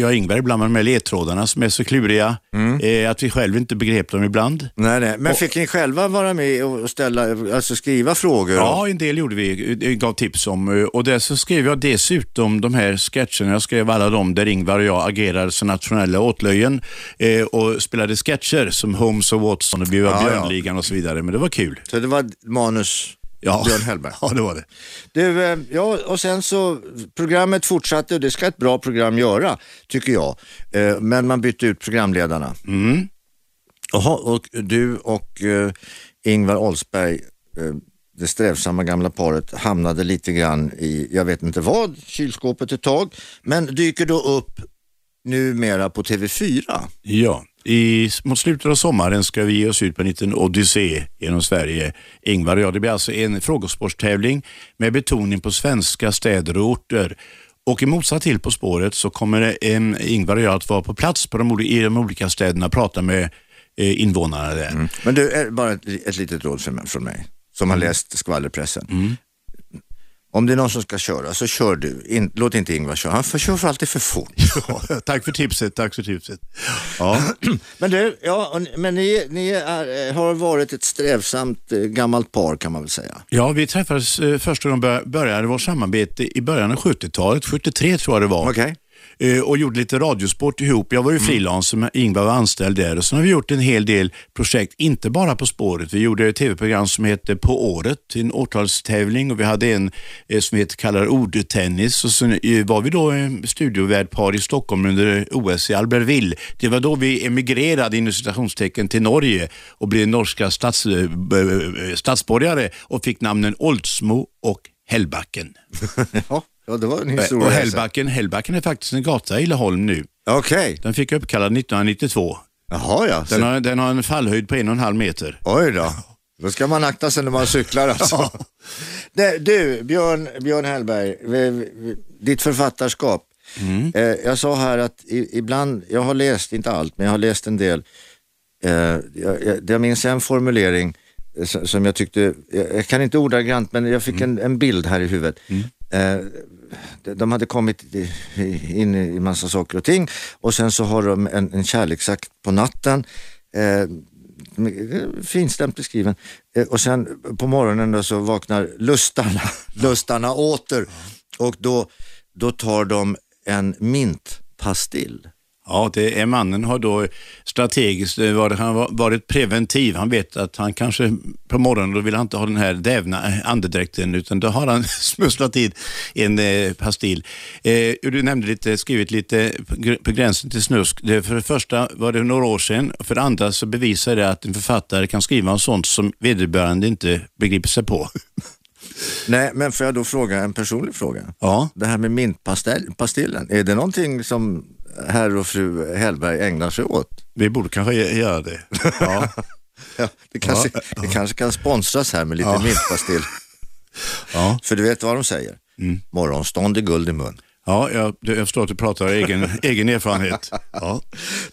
jag Ingvar ibland med ledtrådarna som är så kluriga. Mm. Eh, att vi själv inte begrep dem ibland. Nej, nej. Men fick ni själva vara med och ställa, alltså skriva frågor? Ja, en del gjorde vi, gav tips om. eh, Och där så skrev jag dessutom de här sketcherna. Jag skrev alla de där Ingvar och jag agerade som nationella åtlöjen eh, och spelade sketcher som Holmes och Watson och vi var Ja, ja. Björnligan och så vidare. Men det var kul. Så det var manus Ja. Björn Hellberg. [LAUGHS] Ja, det var det. Du, eh, ja, och sen så, programmet fortsatte och det ska ett bra program göra, tycker jag. Eh, Men man bytte ut programledarna. Mm. Jaha, och du och eh, Ingvar Oldsberg, det strävsamma gamla paret, hamnade lite grann i, jag vet inte vad, kylskåpet ett tag, men dyker då upp numera på TV4. Ja, i, mot slutet av sommaren ska vi ge oss ut på en liten odyssé genom Sverige. Ingvar och jag. Det blir alltså en frågesportstävling med betoning på svenska städer och orter. Och i motsats till På spåret så kommer en, Ingvar och jag att vara på plats på de, i de olika städerna och prata med eh, invånarna där. Men du, eh, bara ett, ett litet råd från mig, som har läst skvallerpressen. Om det är någon som ska köra så kör du, In, låt inte Ingvar köra, han för, kör för alltid för fort. [LAUGHS] tack för tipset, tack för tipset. Ja. [CLEARS THROAT] Men, du, ja, men ni, ni är, eh, har varit ett strävsamt eh, gammalt par kan man väl säga. Ja, vi träffades eh, första gången bör- började vårt samarbete i början av 70-talet, 73 tror jag det var. Okej. Eh, och gjorde lite radiosport ihop. Jag var ju frilanser, men Ingvar var anställd där. Och sen har vi gjort en hel del projekt, inte bara På spåret. Vi gjorde ett tv-program som hette På året, en årtalstävling och vi hade en eh, som heter kallar ordtennis och sen eh, var vi då studiovärdpar i Stockholm under OS i Albertville. Det var då vi emigrerade inom citationstecken till Norge och blev norska stats, statsborgare och fick namnen Oldsmo och Hällbacken. [LAUGHS] [LAUGHS] Ja, ja, det var en Och historia. Hällbacken, Hällbacken är faktiskt en gata i Laholm nu. Okej, Den fick jag uppkallad 1992. jaha ja. Så, Den har, den har en fallhöjd på en och en halv meter. oj då. Då ska man akta sig när man cyklar [LAUGHS] alltså. Det, du, Björn, Björn Hellberg, vi, vi, ditt författarskap. Mm. Eh, jag sa här att i, ibland, jag har läst, inte allt, men jag har läst en del. Eh, jag, jag, jag minns en formulering eh, som, som jag tyckte, jag, jag kan inte ordagrant, men jag fick Mm. en, en bild här i huvudet. Eh, de- hade kommit in i massa saker och ting och sen så har de en, en kärleksakt på natten. Eh, finstämt beskriven. Eh, och sen på morgonen då så vaknar lustarna, [LAUGHS] lustarna åter och då, då tar de en mintpastill. Ja, det är mannen har då strategiskt eh, varit, han har varit preventiv. Han vet att han kanske på morgonen då vill han inte ha den här dävna eh, andedräkten utan då har han [LAUGHS] smusslat i en eh, pastill. Eh, du nämnde lite, skrivit lite på gränsen till snusk. Det, för det första var det några år sedan. För det andra så bevisar det att en författare kan skriva om sånt som vederbörande inte begriper sig på. [LAUGHS] Nej, men får jag då fråga en personlig fråga? Ja. Det här med mintpastillen, är det någonting som herr och fru Hellberg ägnar sig åt? Vi borde kanske göra det. Ja. [LAUGHS] Ja, det, kanske, det kanske kan sponsras här med lite Ja. mintpastill. [LAUGHS] Ja. För du vet vad de säger? Morgonstånd är guld i mun. Ja, jag, jag förstår att du pratar av egen, [LAUGHS] egen erfarenhet. Ja.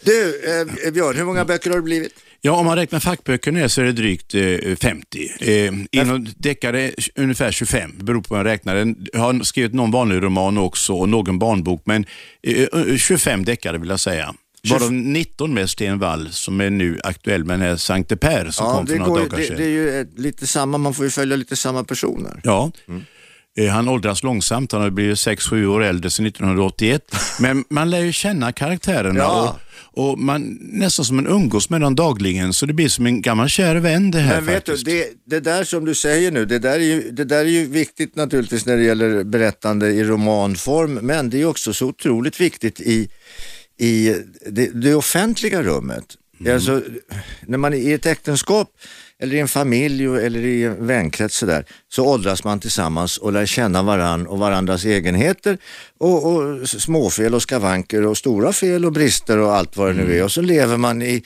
Du, eh, Björn, hur många böcker har det blivit? Ja, om man räknar fackböcker ner så är det drygt eh, 50. Eh, inom deckare ungefär 25, det beror på hur man räknar. Jag har skrivit någon vanlig roman också och någon barnbok, men eh, eh, 25 deckare vill jag säga. Varav 19 med Sten Wall som är nu aktuell med den här Sankte Per som Ja, kom för några går, dagar det, sedan. det är ju eh, lite samma, man får ju följa lite samma personer. Ja. Mm. Eh, Han åldras långsamt, han har blivit 6-7 år äldre sedan 1981. Men man lär ju känna karaktärerna Ja. och, och man, nästan som man umgås med dem dagligen så det blir som en gammal kär vän det här Men vet du, faktiskt. det, det där som du säger nu, det där, är ju, det där är ju viktigt naturligtvis när det gäller berättande i romanform, men det är också så otroligt viktigt i, i det, det offentliga rummet. Alltså, när man är i ett äktenskap eller i en familj eller i en vänkrets så, där, så åldras man tillsammans och lär känna varann och varandras egenheter och, och småfel och skavanker och stora fel och brister och allt vad det nu är. Och så lever man i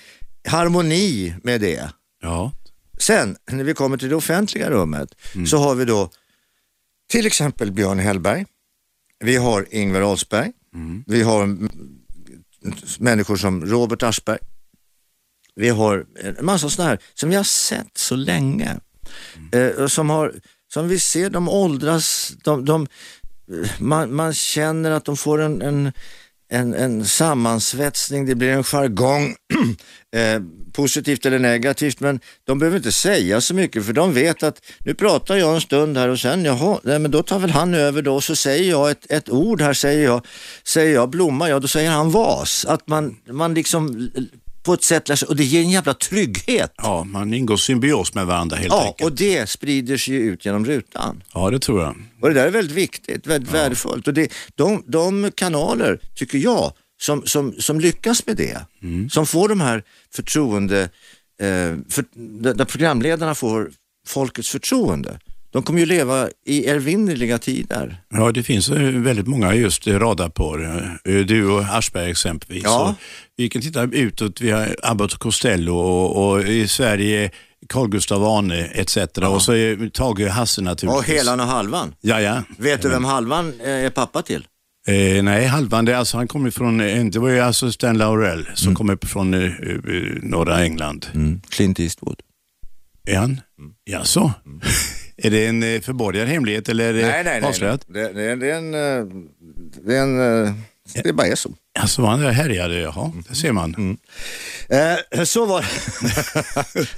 harmoni med det. Ja. Sen när vi kommer till det offentliga rummet så har vi då till exempel Björn Hellberg, vi har Ingvar Oldsberg, vi har mm, människor som Robert Aschberg, vi har en massa sådana här som vi har sett så länge. Eh, som, har, som vi ser, de åldras, de, de, eh, man, man känner att de får en, en, en, en sammansvetsning, det blir en jargong, [CLEARS THROAT] eh, positivt eller negativt, men de behöver inte säga så mycket för de vet att nu pratar jag en stund här och sen, jaha, nej, men då tar väl han över då och så säger jag ett, ett ord här, säger jag, säger jag blomma, ja då säger han vas. Att man, man liksom på ett sätt och det ger en jävla trygghet. ja, man ingår symbios med varandra helt Ja, enkelt. och det sprider sig ju ut genom rutan. Ja, det tror jag. Och det där är väldigt viktigt, väldigt värdefullt. Och det, de, de kanaler, tycker jag, som, som, som lyckas med det, som får de här förtroende, eh, för, där programledarna får folkets förtroende, de kommer ju leva i ervinnerliga tider. Ja, det finns väldigt många just radarpar. Eh, Du och Aschberg exempelvis. Ja. Och vi kan titta utåt, vi har Abbot Costello och, och i Sverige Carl Gustav Arne etc. Och så är Tage Hasse naturligtvis. Och Helan och Halvan. Ja, ja. Vet du vem Halvan eh, är pappa till? Eh, nej, Halvan, det, är alltså, han kommer från, eh, det var ju alltså Stan Laurel som Mm. kommer från eh, norra England. Clint Eastwood. Är han? Mm. Jaså? [LAUGHS] är det en eh, förborgad hemlighet eller är det Nej, nej, nej. avslöjat? Det, det, det är en... eh, Det, är en, eh, det bara är så. Alltså han härjade, jaha, det ser man. Eh, så var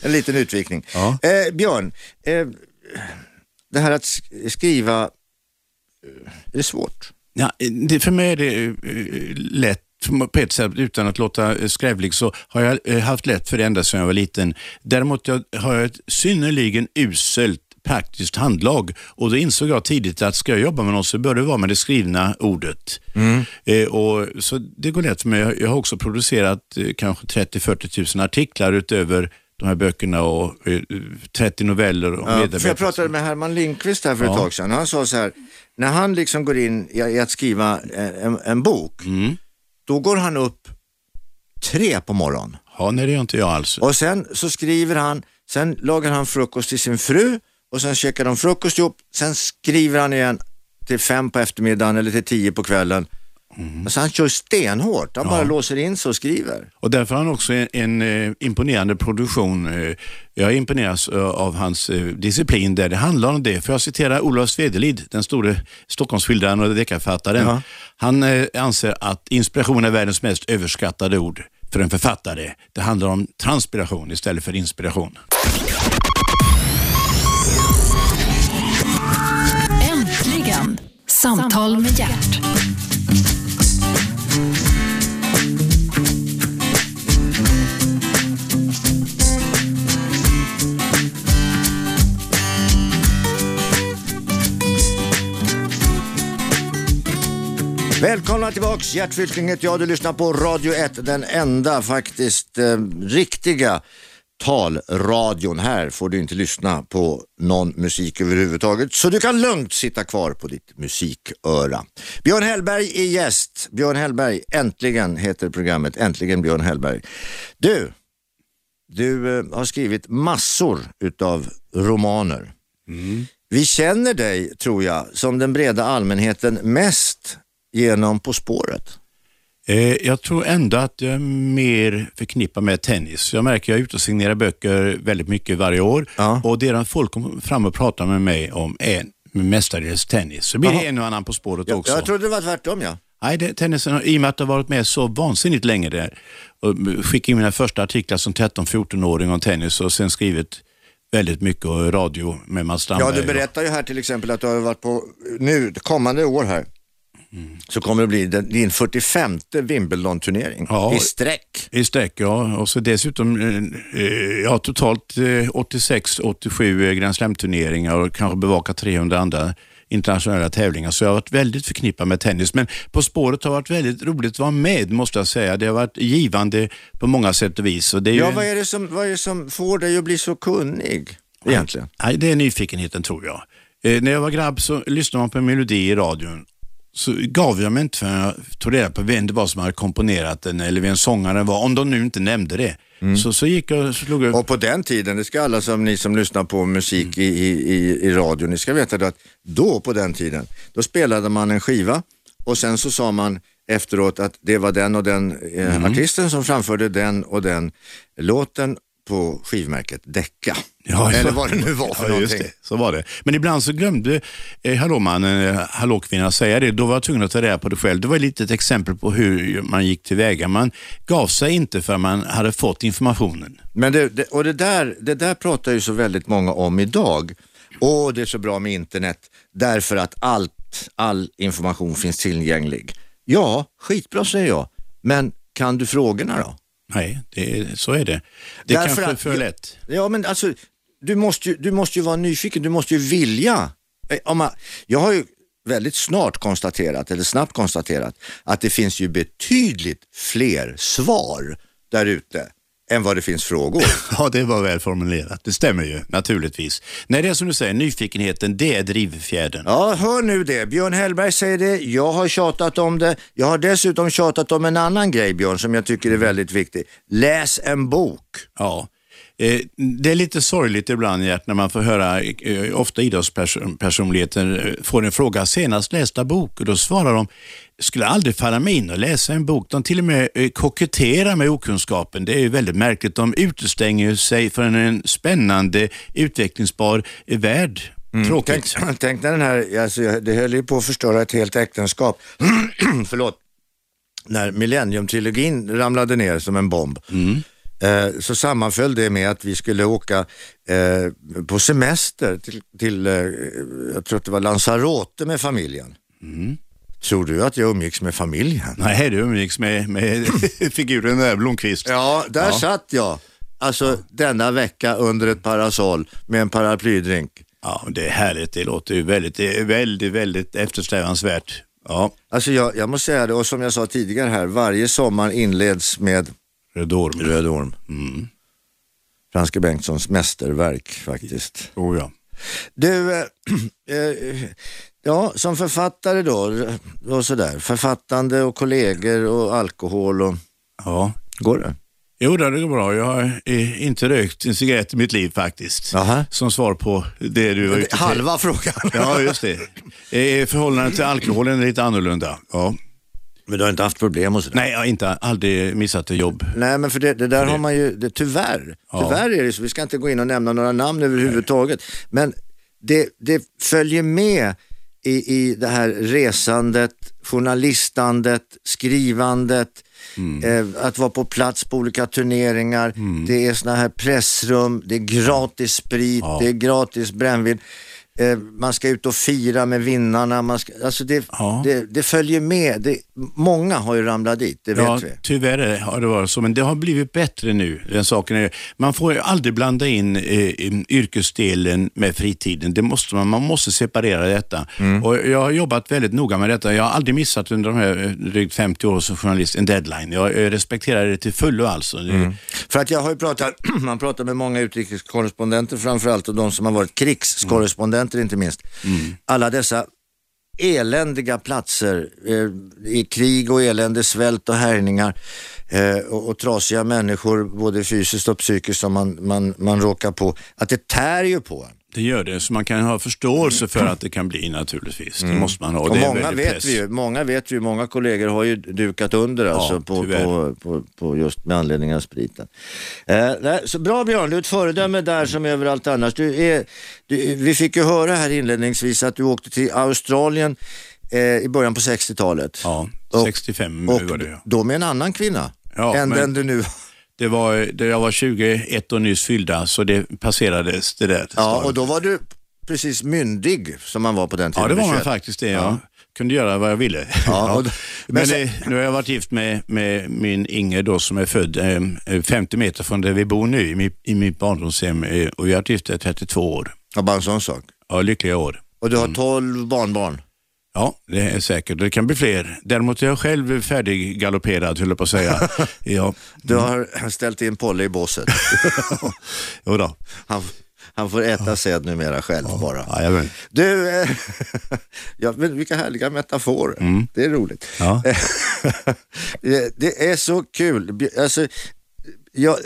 [LAUGHS] en liten utvikning. Ja. Eh, Björn, eh, det här att sk- skriva, eh, är det svårt? Ja, det, för mig är det eh, lätt på ett sätt, utan att låta eh, skrävlig, så har jag eh, haft lätt för det ända sedan jag var liten. Däremot jag, har jag ett synnerligen uselt praktiskt handlag och då insåg jag tidigt att ska jag jobba med något så bör det vara med det skrivna ordet. Eh, och, så det går lätt för mig. Jag, har också producerat eh, kanske 30-40 000 artiklar utöver de här böckerna och eh, 30 noveller och Ja, för jag medarbetare. pratade med Herman Lindqvist här för ett Ja. tag sedan han sa så här, när han liksom går in i, att skriva en, en, en bok, Mm. då går han upp tre på morgonen. Ja, nej det gör inte jag alls. Och sen så skriver han, sen lagar han frukost till sin fru och sen käkar de frukost ihop, sen skriver han igen till fem på eftermiddagen eller till tio på kvällen. Alltså han kör stenhårt, han bara låser in sig och skriver. Och därför har han också en, en eh, imponerande produktion. Eh, jag imponeras eh, av hans eh, disciplin där det handlar om det. För jag citerar Olof Svedelid, den store Stockholmsskildraren och deckarförfattaren. Ja. Han anser att inspiration är världens mest överskattade ord för en författare. Det handlar om transpiration istället för inspiration. Samtal med hjärt. Välkomna tillbaks, Gert Fylking heter jag. Du lyssnar på Radio 1, den enda faktiskt eh, riktiga talradion. Här får du inte lyssna på någon musik överhuvudtaget, så du kan lugnt sitta kvar på ditt musiköra. Björn Hellberg är gäst. Björn Hellberg, äntligen heter programmet. Äntligen Björn Hellberg. Du, du eh, har skrivit massor utav romaner. Vi känner dig, tror jag, som den breda allmänheten mest genom På spåret. Eh, jag tror ändå att jag är mer förknippad med tennis. Jag märker att jag är ute och signerar böcker väldigt mycket varje år Ja. och det folk kommer fram och pratar med mig om är mestadels tennis. Så blir det en och annan På spåret också. jag trodde det var tvärtom ja. Nej, det, tennisen, i och med att jag har varit med så vansinnigt länge där och skickade in mina första artiklar som 13-14-åring om tennis och sen skrivit väldigt mycket radio med Mats Ja, Strandberg. du berättar ju här till exempel att du har varit på, nu, kommande år här, Mm. så kommer det bli din 45 Wimbledon-turnering Ja. i sträck. I sträck, ja. Och så dessutom eh, eh, ja, totalt eh, 86-87 Grand Slam-turneringar och kanske bevaka 300 andra internationella tävlingar. Så jag har varit väldigt förknippad med tennis. Men På spåret har varit väldigt roligt att vara med, måste jag säga. Det har varit givande på många sätt och vis. Och det är Ja, ju... vad är, det som, vad är det som får dig att bli så kunnig egentligen? Nej, det är nyfikenheten tror jag. Eh, när jag var grabb så lyssnade man på en melodi i radion. Så gav jag mig inte förrän jag tog reda på vem det var som hade komponerat den eller vem sångaren var, om de nu inte nämnde det. Så, så gick jag och slog upp. Och på den tiden, det ska alla som ni som lyssnar på musik i, i, i, radio, ni ska veta det att då på den tiden, då spelade man en skiva och sen så sa man efteråt att det var den och den eh, artisten som framförde den och den låten på skivmärket Decca. Ja, Eller vad det nu var [LAUGHS] för ja, någonting. just det. Så var det. Men ibland så glömde eh, hallåmannen, eh, hallåkvinnan säga det. Då var jag tvungen att ta reda på det själv. Det var ett litet exempel på hur man gick tillväga. Man gav sig inte för man hade fått informationen. Men det, det, och det där, det där pratar ju så väldigt många om idag. Och det är så bra med internet därför att allt, all information finns tillgänglig. Ja, skitbra säger jag. Men kan du frågorna då? Nej, det, så är det. Det är Därför kanske är för lätt. Ja, men alltså, du måste ju, du måste ju vara nyfiken, du måste ju vilja. Eh, jag har ju väldigt snart konstaterat, eller snabbt konstaterat, att det finns ju betydligt fler svar där ute än vad det finns frågor. [LAUGHS] Ja, det var väl formulerat. Det stämmer ju naturligtvis. Nej, det är som du säger, nyfikenheten, det är drivfjädern. Ja, hör nu det. Björn Hellberg säger det, jag har tjatat om det. Jag har dessutom tjatat om en annan grej Björn som jag tycker är väldigt viktig. Läs en bok. Ja. Eh, Det är lite sorgligt ibland Gert, när man får höra, eh, ofta idrottspersonligheter eh, får en fråga, senast lästa bok, och då svarar de, skulle aldrig falla mig in och läsa en bok. De till och med eh, koketterar med okunskapen. Det är ju väldigt märkligt. De utestänger sig från en spännande, utvecklingsbar eh, värld. Tråkigt. Tänk, [CLEARS THROAT] tänk när den här, alltså, det höll ju på att förstöra ett helt äktenskap. [CLEARS THROAT] Förlåt. När Millennium-trilogin ramlade ner som en bomb. Eh, så sammanföll det med att vi skulle åka eh, på semester till, till eh, jag tror att det var Lanzarote med familjen. Tror du att jag umgicks med familjen? Nej, det umgicks med, med [LAUGHS] figuren där, Blomqvist. Ja, där Ja. satt jag. Alltså denna vecka under ett parasoll med en paraplydrink. Ja, det är härligt. Det låter ju väldigt, är väldigt, väldigt eftersträvansvärt. Ja, Alltså jag, jag måste säga det, och som jag sa tidigare här, varje sommar inleds med Röd orm. Röd orm. Franske Bengtssons mästerverk faktiskt. Oh, ja. Du, eh, [CLEARS THROAT] eh, ja som författare då, och sådär, författande och kollegor och alkohol och, ja. går det? Jo, det går bra. Jag har eh, inte rökt en cigarett i mitt liv faktiskt. Jaha. Som svar på det du var ute efter. Halva frågan. Ja, just det. [LAUGHS] Eh, förhållandet till alkoholen är lite annorlunda. Ja. Men du har inte haft problem och sådär? Nej, jag har inte aldrig missat ett jobb. Nej, men för det, det där det- har man ju, det, tyvärr, Ja. tyvärr är det så, vi ska inte gå in och nämna några namn överhuvudtaget, men det, det följer med i, i det här resandet, journalistandet, skrivandet, eh, att vara på plats på olika turneringar, det är såna här pressrum, det är gratis sprit, Ja. det är gratis brännvin. Eh, man ska ut och fira med vinnarna. Man ska, alltså det, Ja. det, det följer med. Det, många har ju ramlat dit, det vet Ja, vi. tyvärr har det varit så, men det har blivit bättre nu. Den saken är, man får ju aldrig blanda in eh, yrkesdelen med fritiden. Det måste man, man måste separera detta. Mm. Och jag har jobbat väldigt noga med detta. Jag har aldrig missat under de här eh, drygt 50 åren som journalist en deadline. Jag respekterar det till fullo alltså. Mm. För att jag har ju pratat, [CLEARS THROAT] man pratar med många utrikeskorrespondenter framförallt och de som har varit krigskorrespondenter inte minst. Alla dessa eländiga platser eh, i krig och elände, svält och härjningar eh, och, och trasiga människor både fysiskt och psykiskt som man, man, man råkar på. Att det tär ju på en. Det gör det, så man kan ha förståelse för att det kan bli naturligtvis. Det måste man ha. Och många vet, press. vi ju, många vet vi ju, många kollegor har ju dukat under alltså på, tyvärr. på, på, på just med anledning av spriten. Eh, så bra Björn, du är ett föredöme där som överallt annars. Du är, du, vi fick ju höra här inledningsvis att du åkte till Australien eh, i början på 60-talet. Ja, Och- 65 Och var det ja. då med en annan kvinna Ja, än men- den du nu Det var, det, jag var 21 och nyss fyllda, så det passerades det där. Ja, och då var du precis myndig som man var på den tiden. Ja, det var man 21. faktiskt det. Jag kunde göra vad jag ville. Ja, [LAUGHS] och- men men så- eh, nu har jag varit gift med, med min Inger då, som är född eh, 50 meter från där vi bor nu, i i mitt barndomshem. Eh, och vi har varit gifta i 32 år. Ja, bara en sån sak. Ja, lyckliga år. Och du har Mm. 12 barnbarn. Ja, det är säkert. Det kan bli fler. Däremot är jag själv färdig galopperad, höll jag på att säga. [LAUGHS] ja. Du har ställt in Polle i båset. [LAUGHS] Jo då. Han, han får äta säd numera själv bara. Jajamän. Du, eh, [LAUGHS] ja, men vilka härliga metaforer. Det är roligt. Mm. Ja. Det är så kul. Alltså, jag,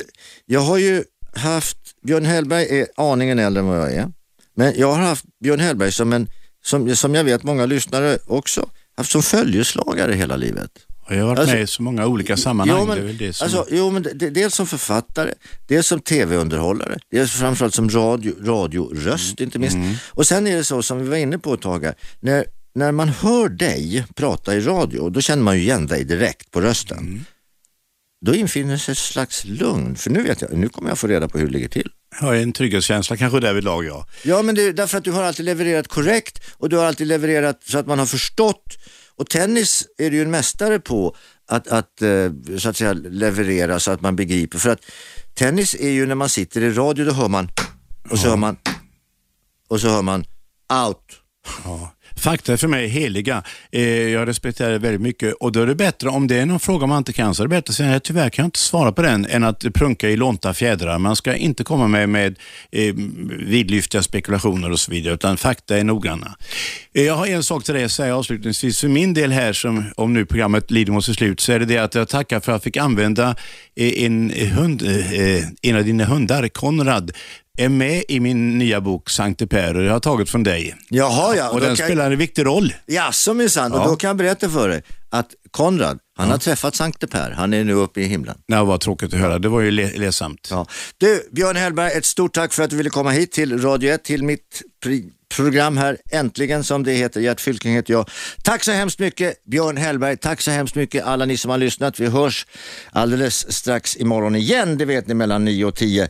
jag har ju haft, Björn Hellberg är aningen äldre än vad jag är, men jag har haft Björn Hellberg som en, som, som jag vet många lyssnare också, haft som följeslagare hela livet. Och jag har varit Alltså- med i så många olika sammanhang. Jo, men, det är väl det som... alltså, jo, men det, dels som författare, dels som tv-underhållare, dels framförallt som radio, radioröst inte minst. Mm. Och sen är det så som vi var inne på ett tag här, när, när man hör dig prata i radio, då känner man ju igen dig direkt på rösten. Mm. Då infinner sig ett slags lugn, för nu vet jag, nu kommer jag få reda på hur det ligger till. Har en trygghetskänsla kanske därvidlag, ja. Ja, men det är därför att du har alltid levererat korrekt och du har alltid levererat så att man har förstått. Och tennis är du ju en mästare på att, att eh, så att säga leverera så att man begriper. För att tennis är ju när man sitter i radio, då hör man och så hör man och så hör man out. Ja. Fakta är för mig heliga. Eh, jag respekterar det väldigt mycket och då är det bättre, om det är någon fråga man inte kan, så är det bättre att säga "Nej, tyvärr kan jag inte svara på den, än att prunka i lånta fjädrar. Man ska inte komma med, med eh, vidlyftiga spekulationer och så vidare, utan fakta är noggranna. Eh, jag har en sak till dig att säga avslutningsvis. För min del här, som, om nu programmet lider mot sitt slut, så är det det att jag tackar för att jag fick använda eh, en, hund, eh, eh, en av dina hundar, Konrad, är med i min nya bok Sankte Per och jag har tagit från dig. Jaha, ja. Och då den kan- spelar en viktig roll. Jaså minsann, och Ja. då kan jag berätta för dig att Konrad, han har träffat Sankte Per, han är nu uppe i himlen. Nej, vad tråkigt att höra. Det var ju le- ledsamt. Ja. Du, Björn Hellberg, ett stort tack för att du ville komma hit till Radio 1, till mitt program här, Äntligen som det heter. Gert Fylking heter jag. Tack så hemskt mycket Björn Hellberg, tack så hemskt mycket alla ni som har lyssnat. Vi hörs alldeles strax imorgon igen, det vet ni mellan 9 och 10.